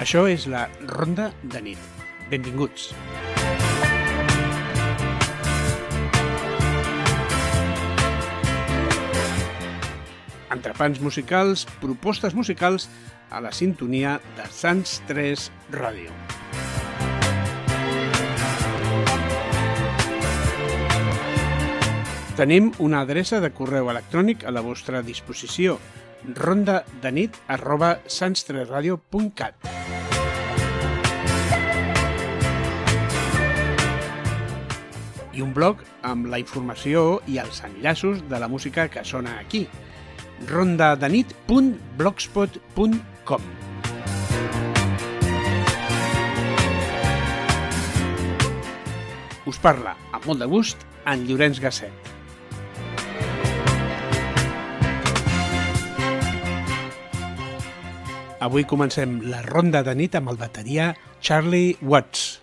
Això és la Ronda de nit. Benvinguts. Entrepans musicals, propostes musicals a la sintonia de Sants 3 Ràdio. Tenim una adreça de correu electrònic a la vostra disposició ronda de nit arroba sanstresradio.cat i un blog amb la informació i els enllaços de la música que sona aquí. rondadenit.blogspot.com Us parla, amb molt de gust, en Llorenç Gasset. Avui comencem la ronda de nit amb el bateria Charlie Watts.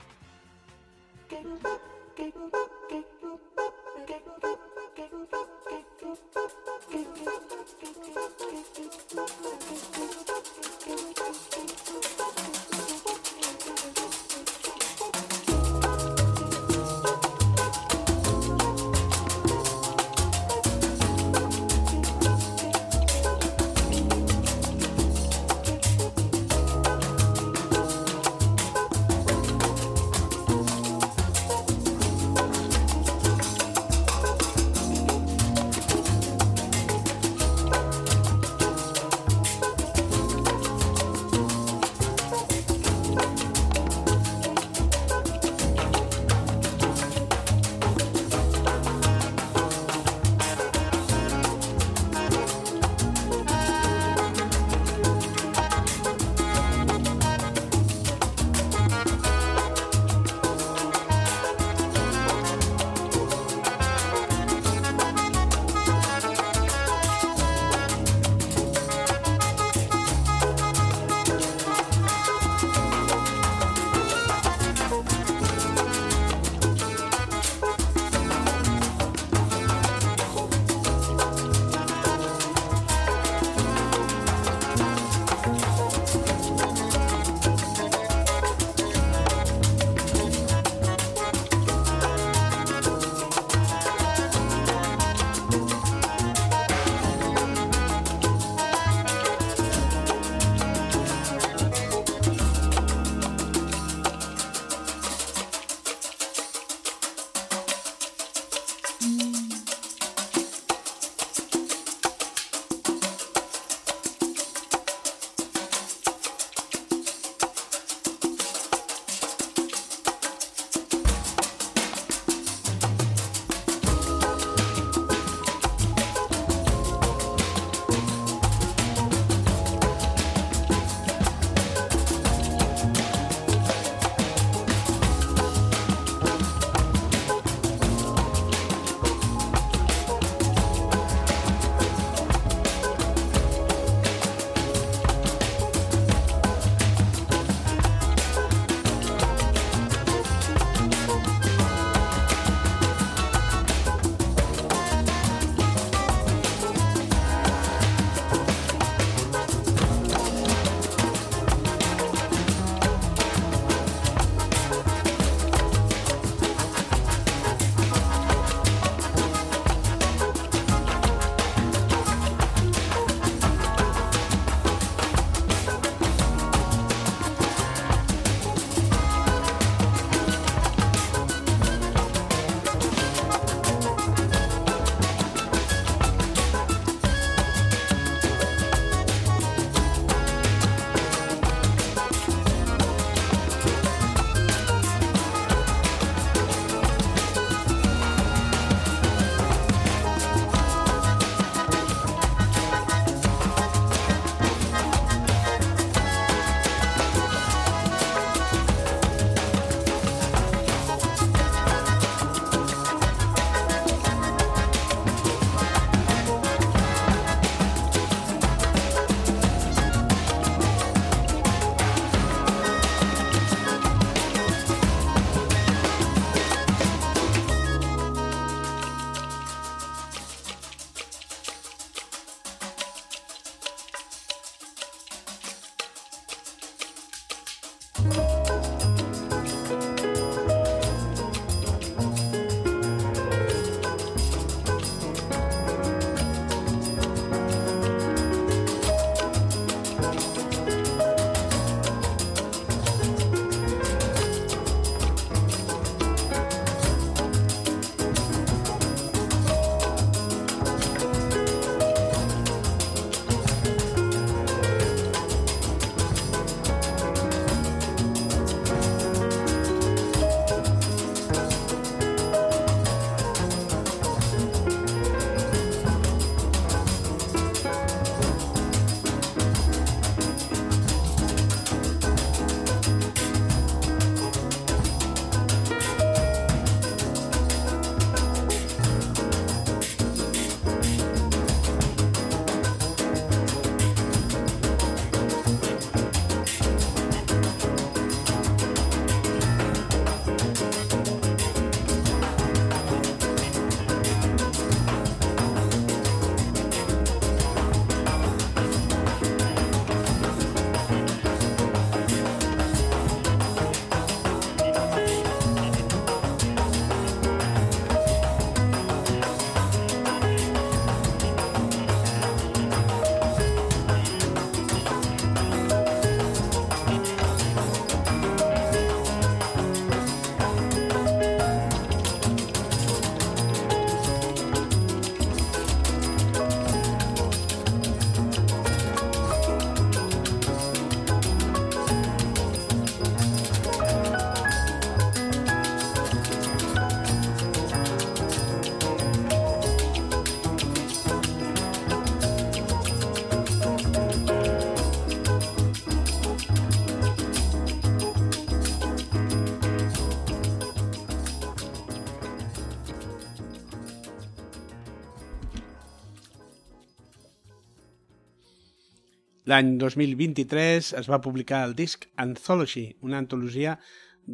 L'any 2023 es va publicar el disc Anthology, una antologia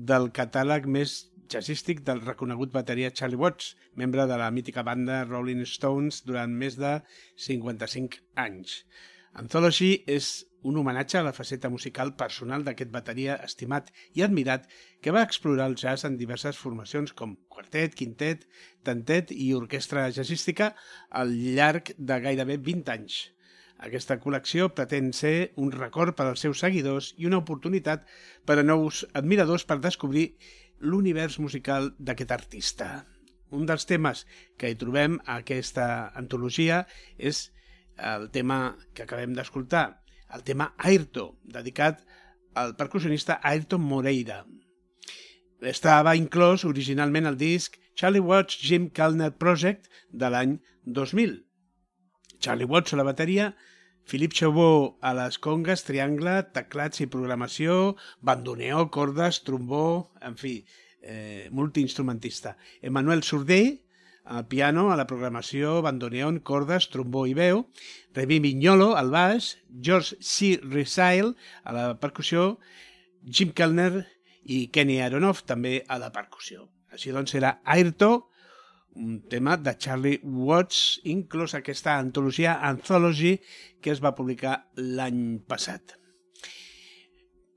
del catàleg més jazzístic del reconegut bateria Charlie Watts, membre de la mítica banda Rolling Stones durant més de 55 anys. Anthology és un homenatge a la faceta musical personal d'aquest bateria estimat i admirat que va explorar el jazz en diverses formacions com quartet, quintet, tantet i orquestra jazzística al llarg de gairebé 20 anys. Aquesta col·lecció pretén ser un record per als seus seguidors i una oportunitat per a nous admiradors per descobrir l'univers musical d'aquest artista. Un dels temes que hi trobem a aquesta antologia és el tema que acabem d'escoltar, el tema Ayrto, dedicat al percussionista Ayrton Moreira. Estava inclòs originalment al disc Charlie Watts Jim Kalner Project de l'any 2000. Charlie Watts a la bateria Philippe Chaubot a les congues, triangle, teclats i programació, bandoneó, cordes, trombó, en fi, eh, multiinstrumentista. Emmanuel Surdé, al piano, a la programació, bandoneón, cordes, trombó i veu, Revi Mignolo al baix, George C. Risail a la percussió, Jim Kellner i Kenny Aronoff també a la percussió. Així doncs era Ayrto, un tema de Charlie Watts, inclús aquesta antologia Anthology que es va publicar l'any passat.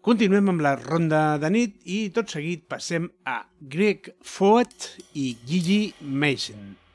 Continuem amb la ronda de nit i tot seguit passem a Greg Ford i Gigi Mason.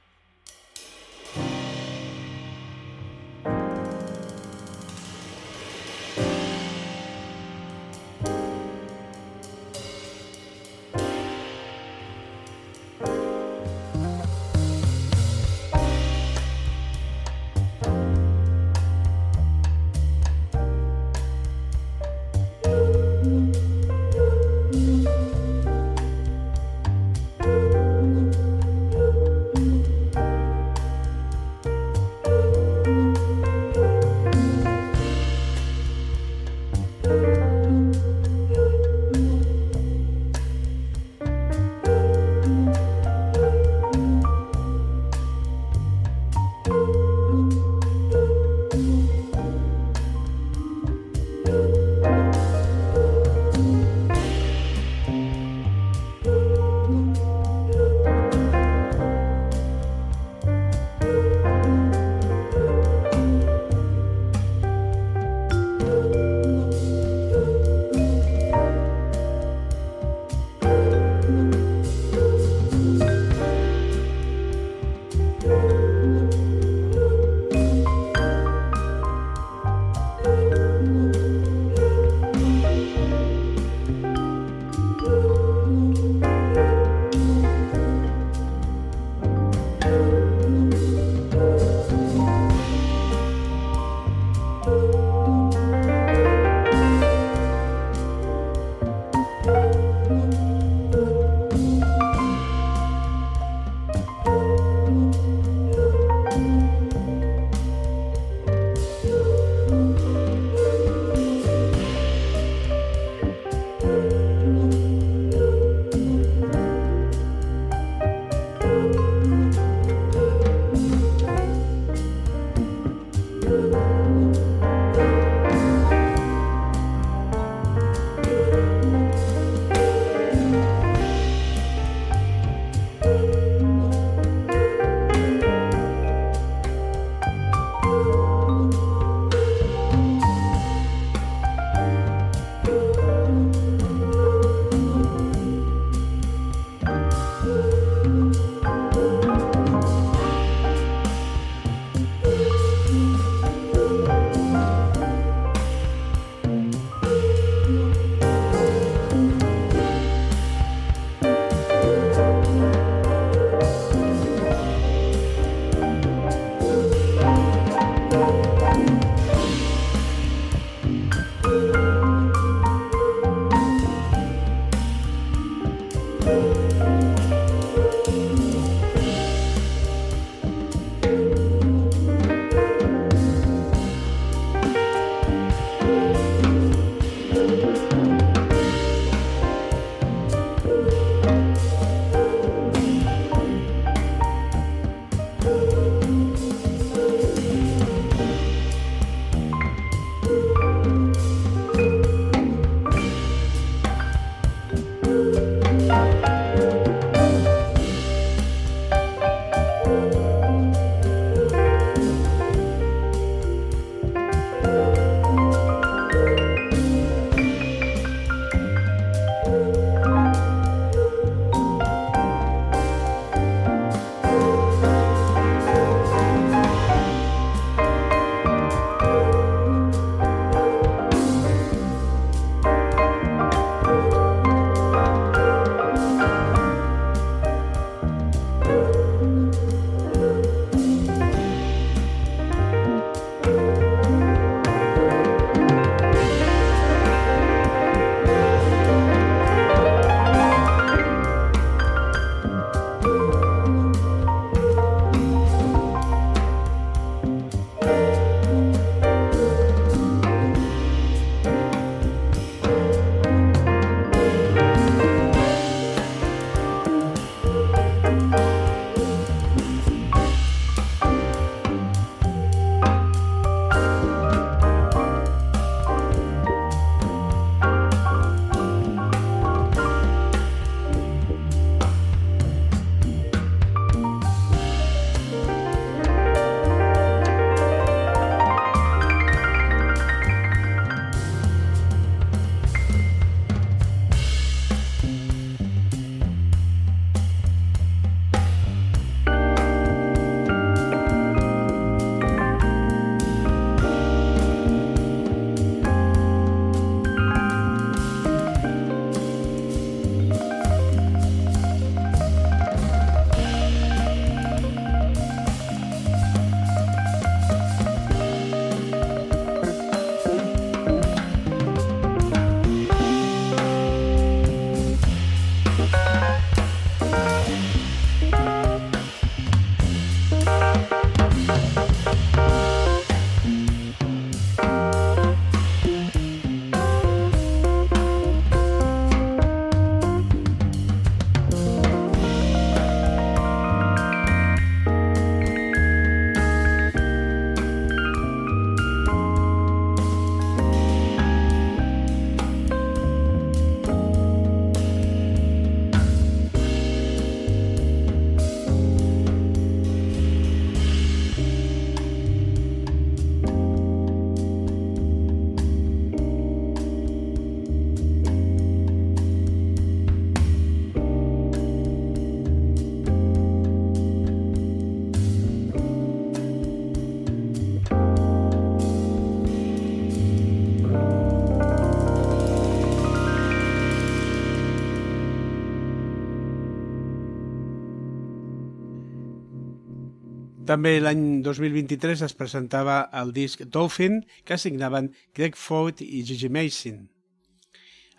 També l'any 2023 es presentava el disc Dolphin, que signaven Greg Ford i Gigi Mason.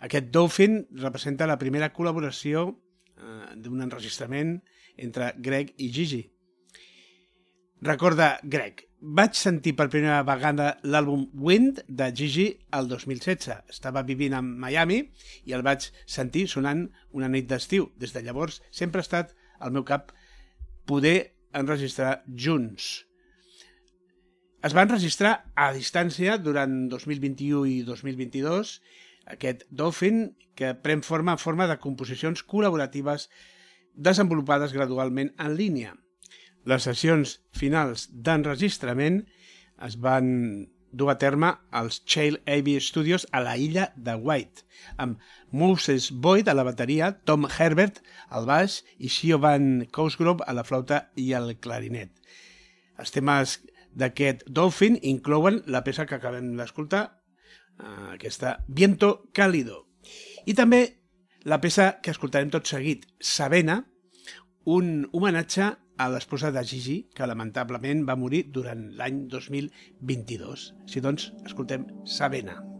Aquest Dolphin representa la primera col·laboració eh, d'un enregistrament entre Greg i Gigi. Recorda Greg, vaig sentir per primera vegada l'àlbum Wind de Gigi el 2016. Estava vivint a Miami i el vaig sentir sonant una nit d'estiu. Des de llavors sempre ha estat al meu cap poder enregistrar junts. Es van enregistrar a distància durant 2021 i 2022 aquest Dolphin que pren forma en forma de composicions col·laboratives desenvolupades gradualment en línia. Les sessions finals d'enregistrament es van dur a terme als Chail AB Studios a la illa de White, amb Moses Boyd a la bateria, Tom Herbert al baix i Siobhan Cosgrove a la flauta i el clarinet. Els temes d'aquest Dolphin inclouen la peça que acabem d'escoltar, eh, aquesta Viento Cálido, i també la peça que escoltarem tot seguit, Sabena, un homenatge a l'esposa de Gigi, que lamentablement va morir durant l'any 2022. Si doncs, escoltem Sabena.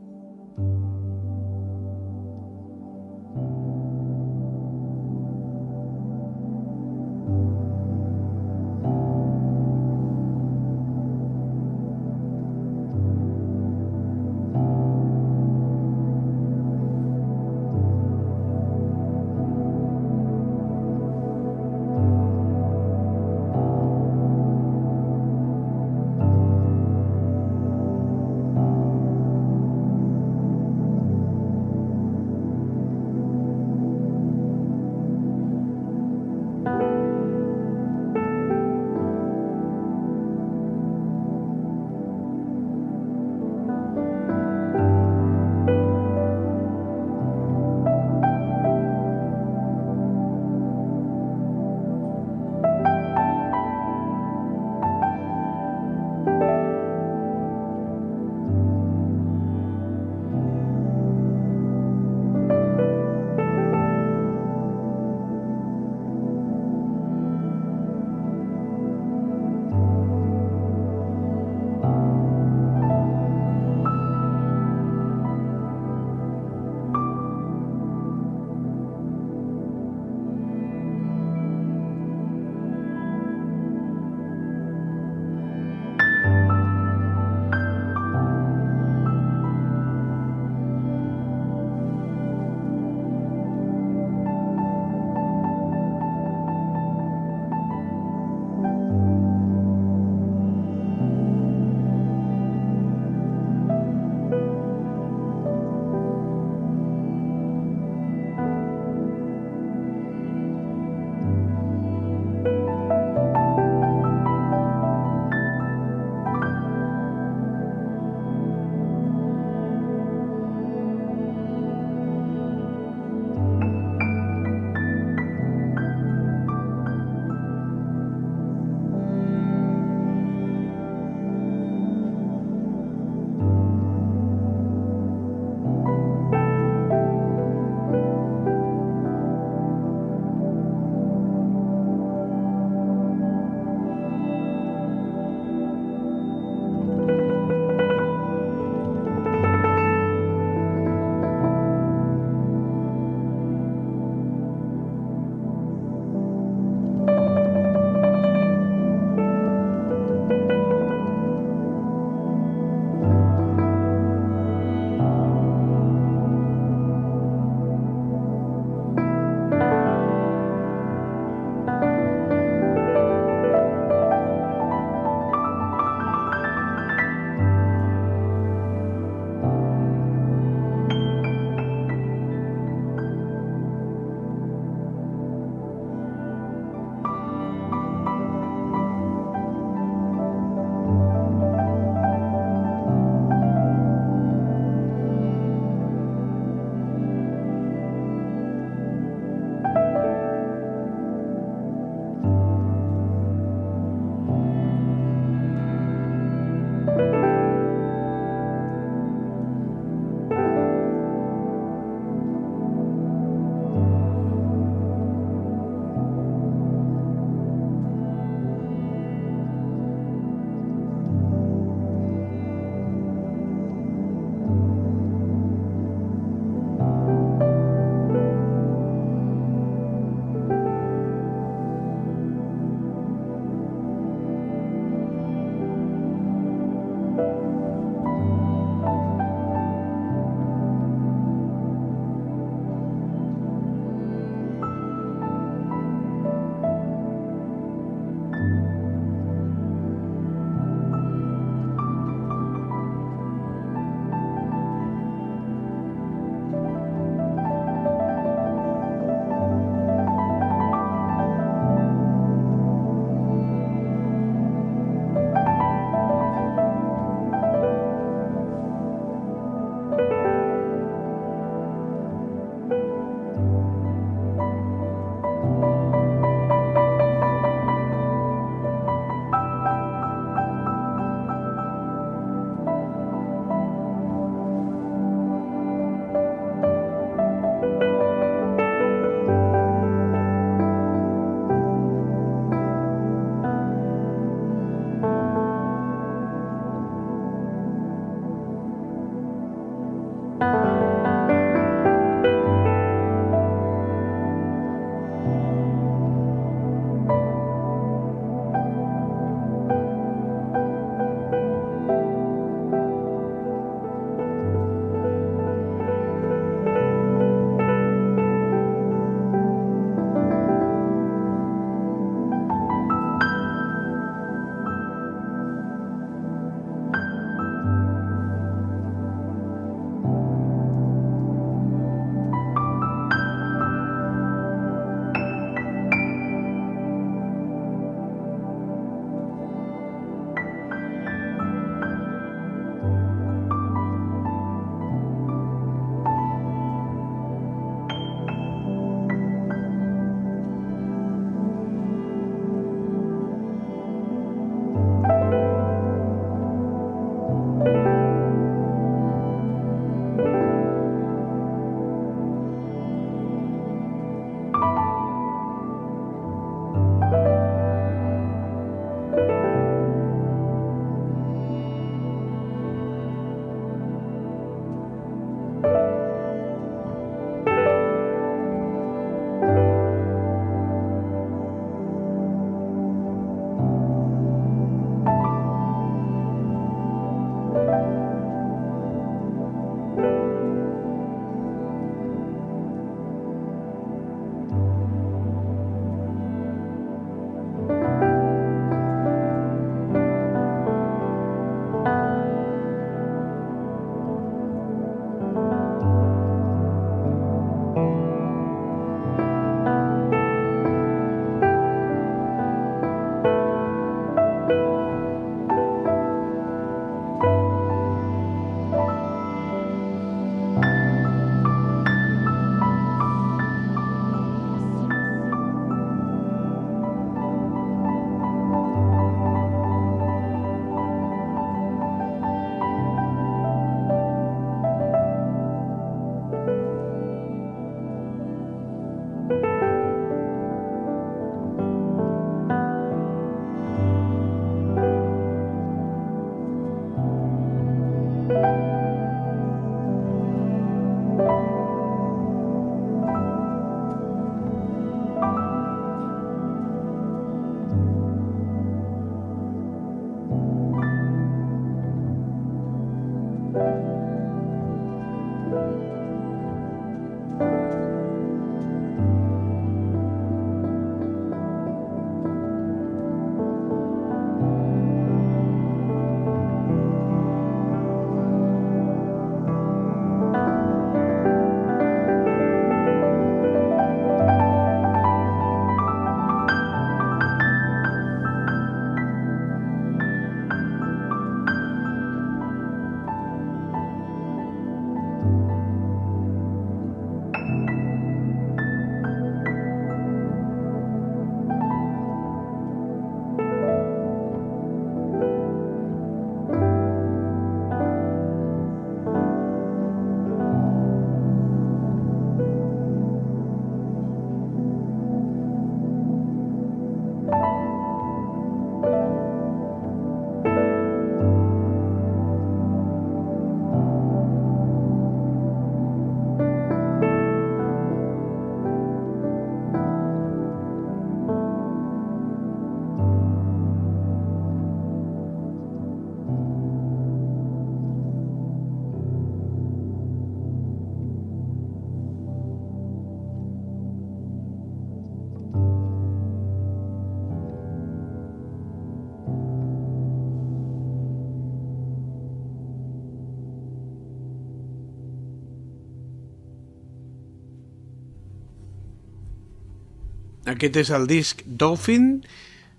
Aquest és el disc Dolphin,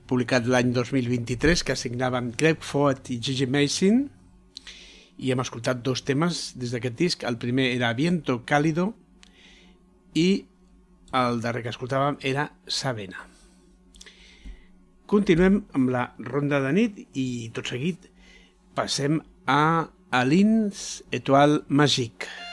publicat l'any 2023, que assignaven Greg Ford i Gigi Mason, i hem escoltat dos temes des d'aquest disc. El primer era Viento Cálido i el darrer que escoltàvem era Sabena. Continuem amb la ronda de nit i tot seguit passem a Alins Etoile Magique.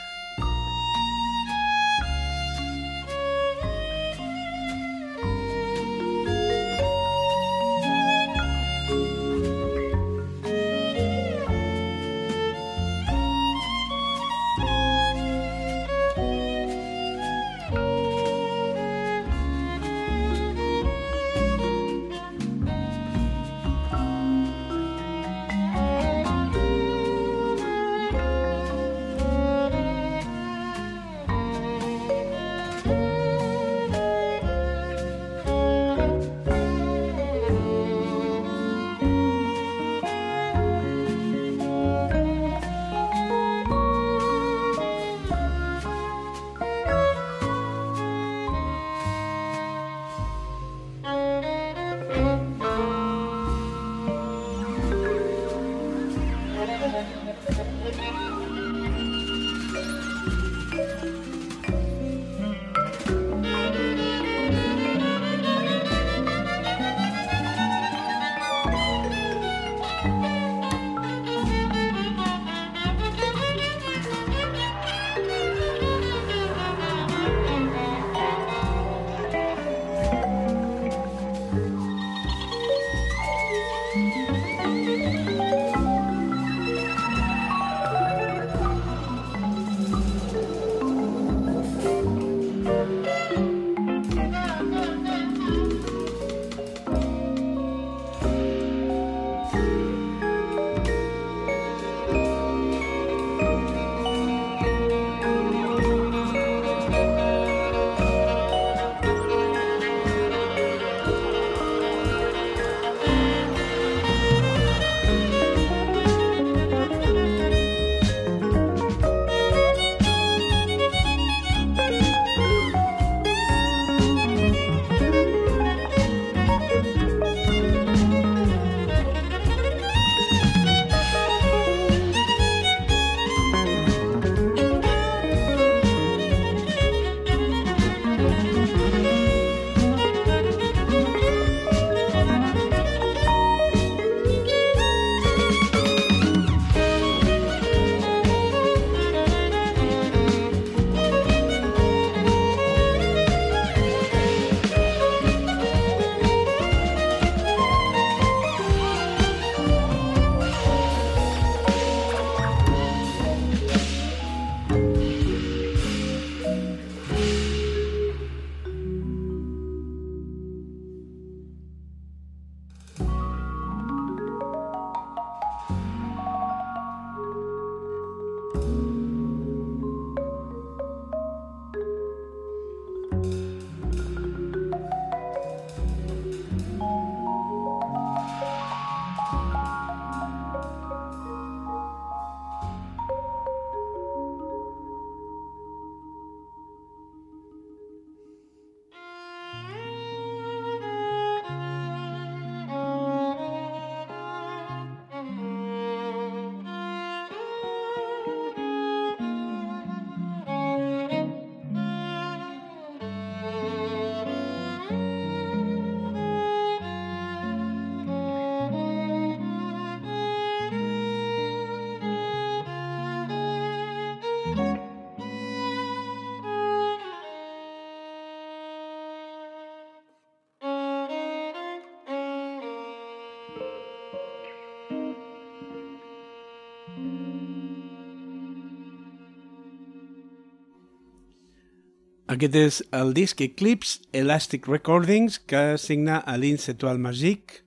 Aquest és el disc Eclipse Elastic Recordings que signa Aline Setual Magic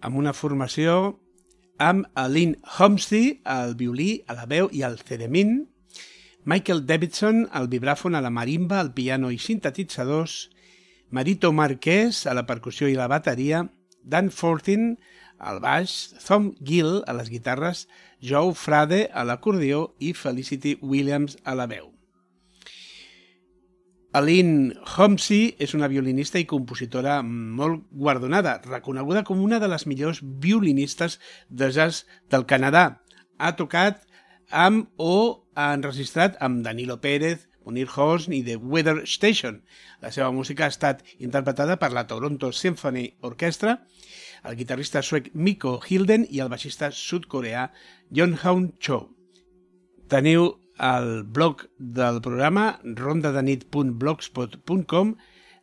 amb una formació amb Aline Homsey al violí, a la veu i al ceremin, Michael Davidson al vibràfon, a la marimba, al piano i sintetitzadors, Marito Marquès a la percussió i la bateria, Dan Fortin al baix, Tom Gill a les guitarres, Joe Frade a l'acordió i Felicity Williams a la veu. Aline Homsey és una violinista i compositora molt guardonada, reconeguda com una de les millors violinistes de jazz del Canadà. Ha tocat amb o ha enregistrat amb Danilo Pérez, Munir Hosn i The Weather Station. La seva música ha estat interpretada per la Toronto Symphony Orchestra, el guitarrista suec Miko Hilden i el baixista sud-coreà Haun Cho. Teniu al blog del programa rondadenit.blogspot.com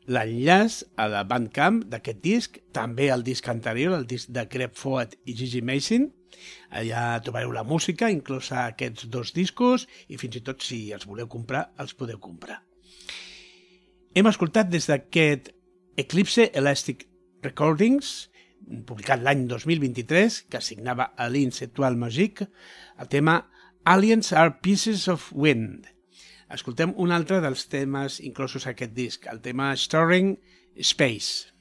l'enllaç a la Bandcamp d'aquest disc, també el disc anterior, el disc de Greg Ford i Gigi Mason. Allà trobareu la música, inclosa aquests dos discos, i fins i tot si els voleu comprar, els podeu comprar. Hem escoltat des d'aquest Eclipse Elastic Recordings, publicat l'any 2023, que signava Aline Setual Magic, el tema Aliens are Pieces of Wind. Escoltem un altre dels temes inclosos a aquest disc, el tema Storing Space.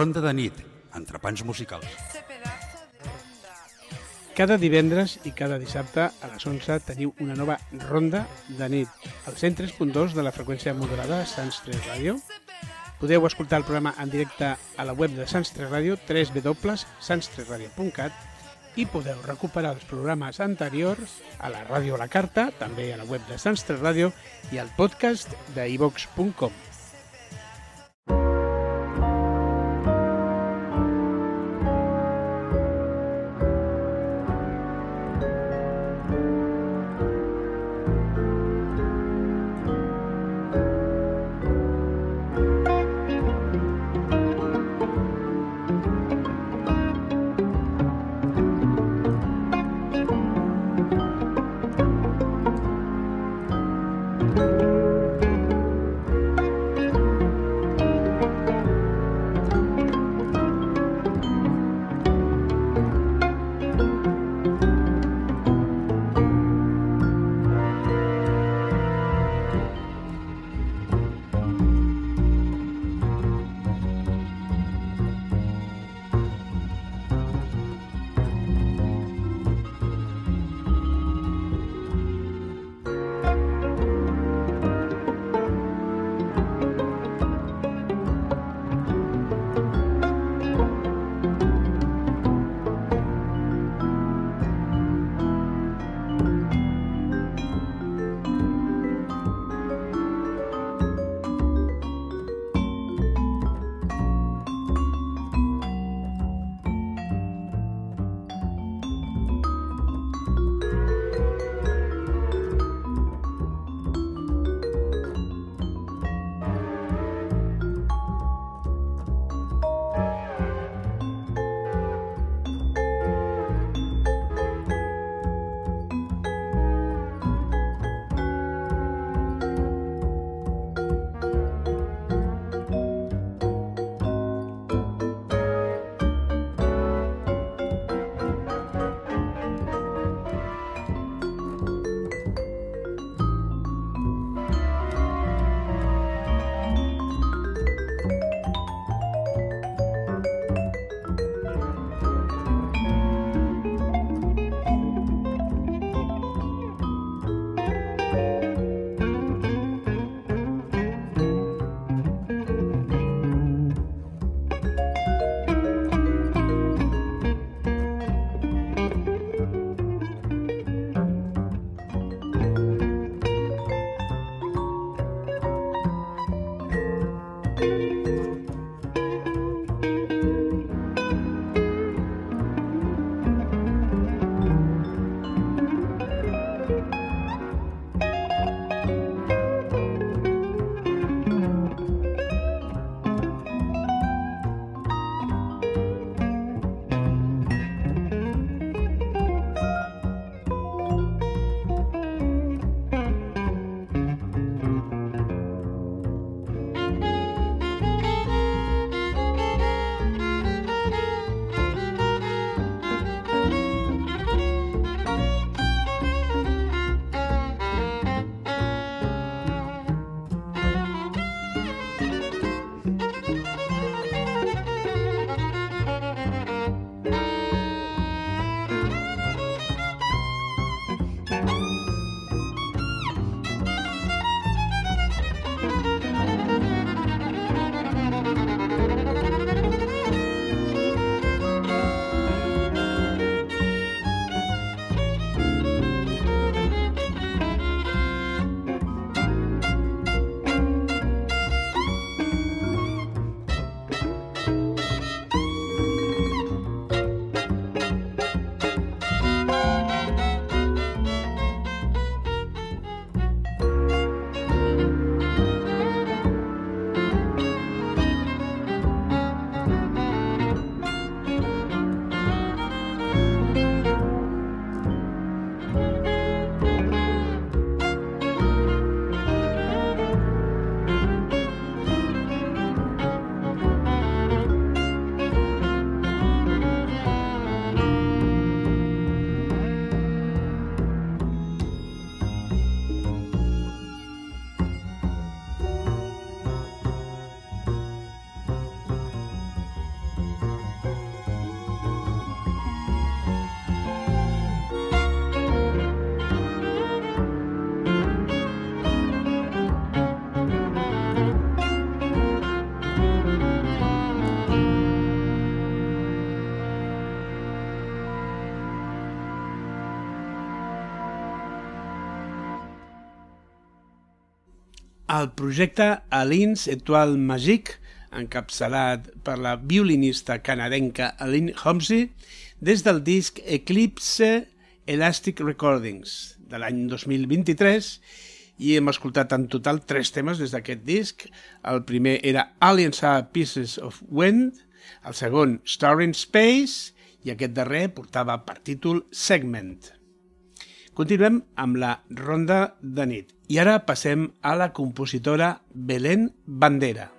Ronda de nit, entrepans musicals. Cada divendres i cada dissabte a les 11 teniu una nova ronda de nit al 103.2 de la freqüència modulada Sants 3 Ràdio. Podeu escoltar el programa en directe a la web de Sants 3 Ràdio www.sans3radio.cat i podeu recuperar els programes anteriors a la ràdio a la carta, també a la web de Sants 3 Ràdio i al podcast de ivox.com. el projecte Alins Etoile Magique, encapçalat per la violinista canadenca Aline Homsey, des del disc Eclipse Elastic Recordings de l'any 2023 i hem escoltat en total tres temes des d'aquest disc. El primer era Aliens are Pieces of Wind, el segon Star in Space i aquest darrer portava per títol Segment. Continuem amb la ronda de nit i ara passem a la compositora Belén Bandera.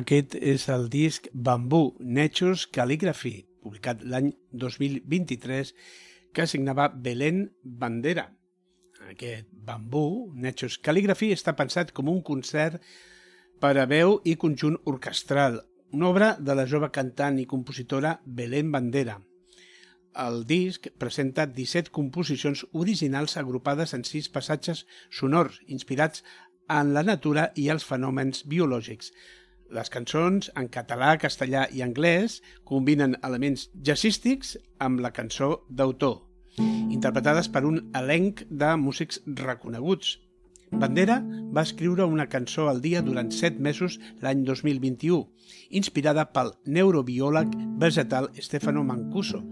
Aquest és el disc Bambú, Nature's Calligraphy, publicat l'any 2023, que signava Belén Bandera. Aquest Bambú, Nature's Calligraphy, està pensat com un concert per a veu i conjunt orquestral, una obra de la jove cantant i compositora Belén Bandera. El disc presenta 17 composicions originals agrupades en 6 passatges sonors, inspirats en la natura i els fenòmens biològics, les cançons, en català, castellà i anglès, combinen elements jazzístics amb la cançó d'autor, interpretades per un elenc de músics reconeguts. Bandera va escriure una cançó al dia durant set mesos l'any 2021, inspirada pel neurobiòleg vegetal Stefano Mancuso,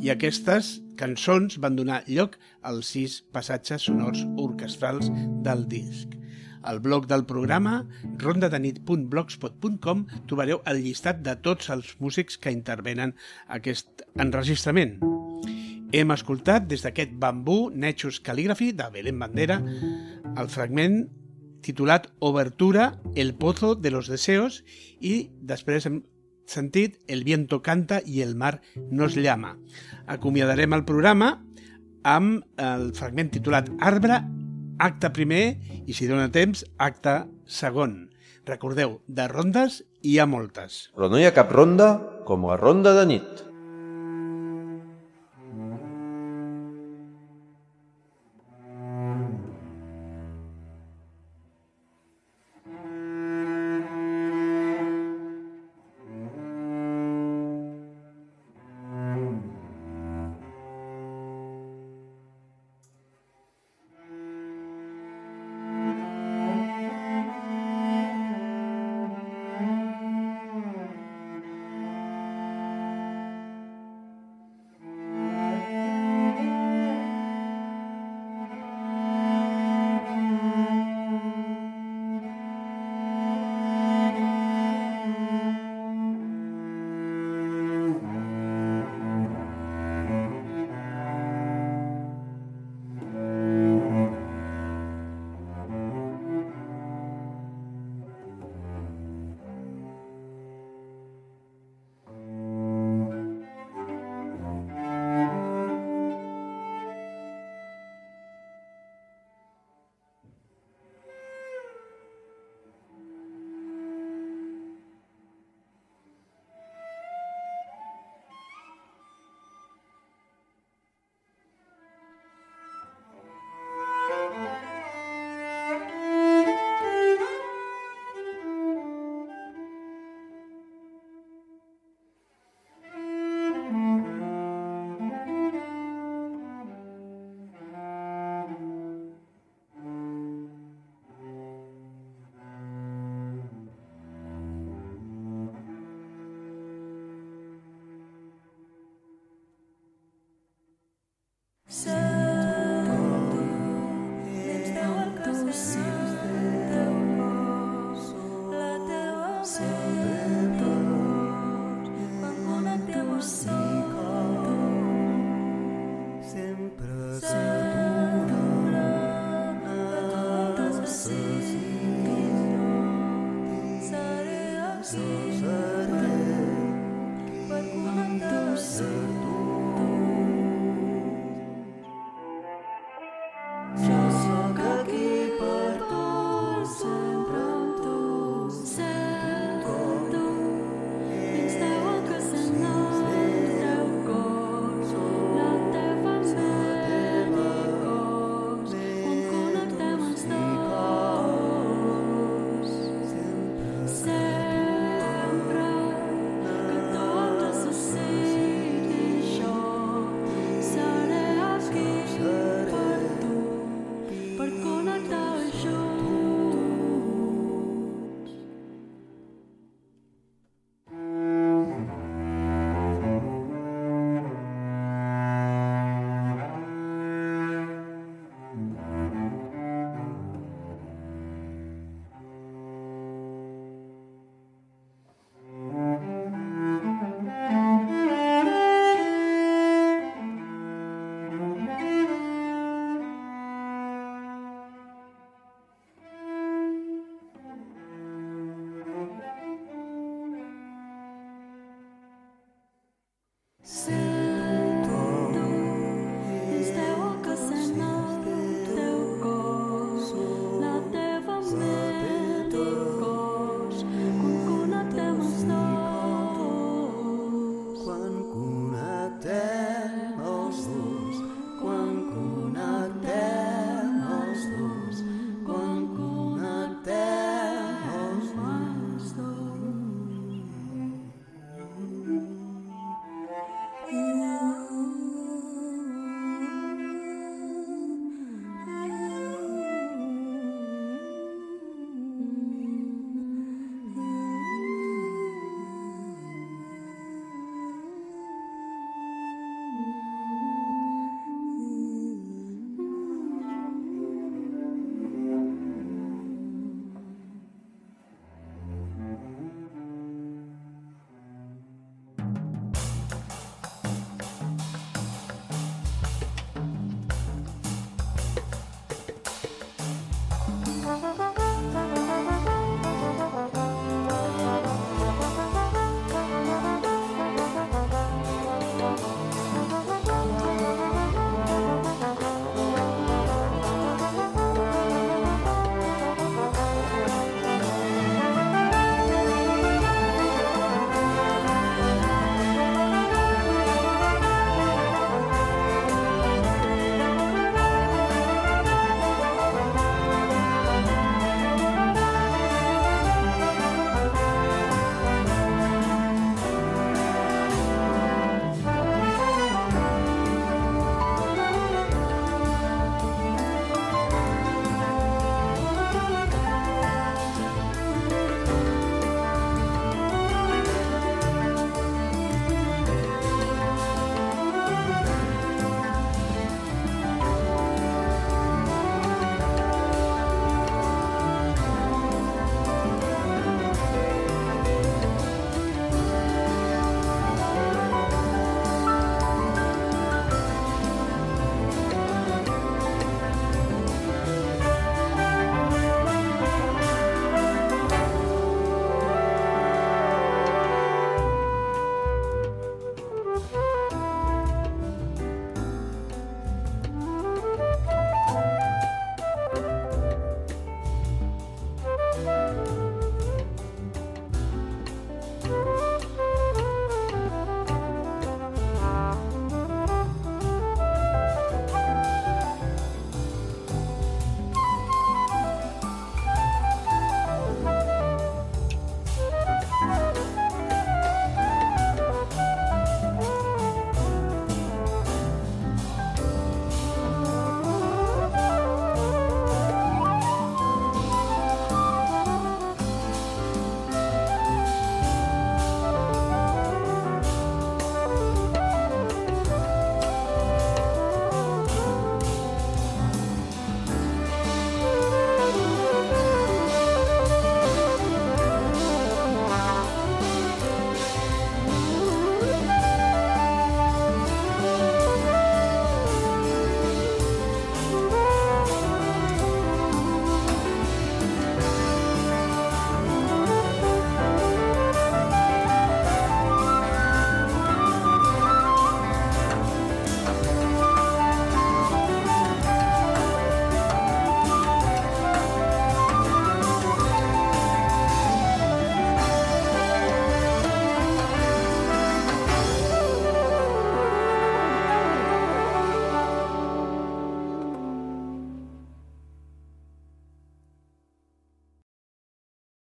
i aquestes cançons van donar lloc als sis passatges sonors orquestrals del disc. Al blog del programa, rondadenit.blogspot.com, trobareu el llistat de tots els músics que intervenen aquest enregistrament. Hem escoltat des d'aquest bambú Nature's Calligraphy de Belén Bandera el fragment titulat Obertura, el pozo de los deseos i després hem sentit El viento canta i el mar nos llama. Acomiadarem el programa amb el fragment titulat Arbre acte primer i, si dona temps, acte segon. Recordeu, de rondes hi ha moltes. Però no hi ha cap ronda com la ronda de nit.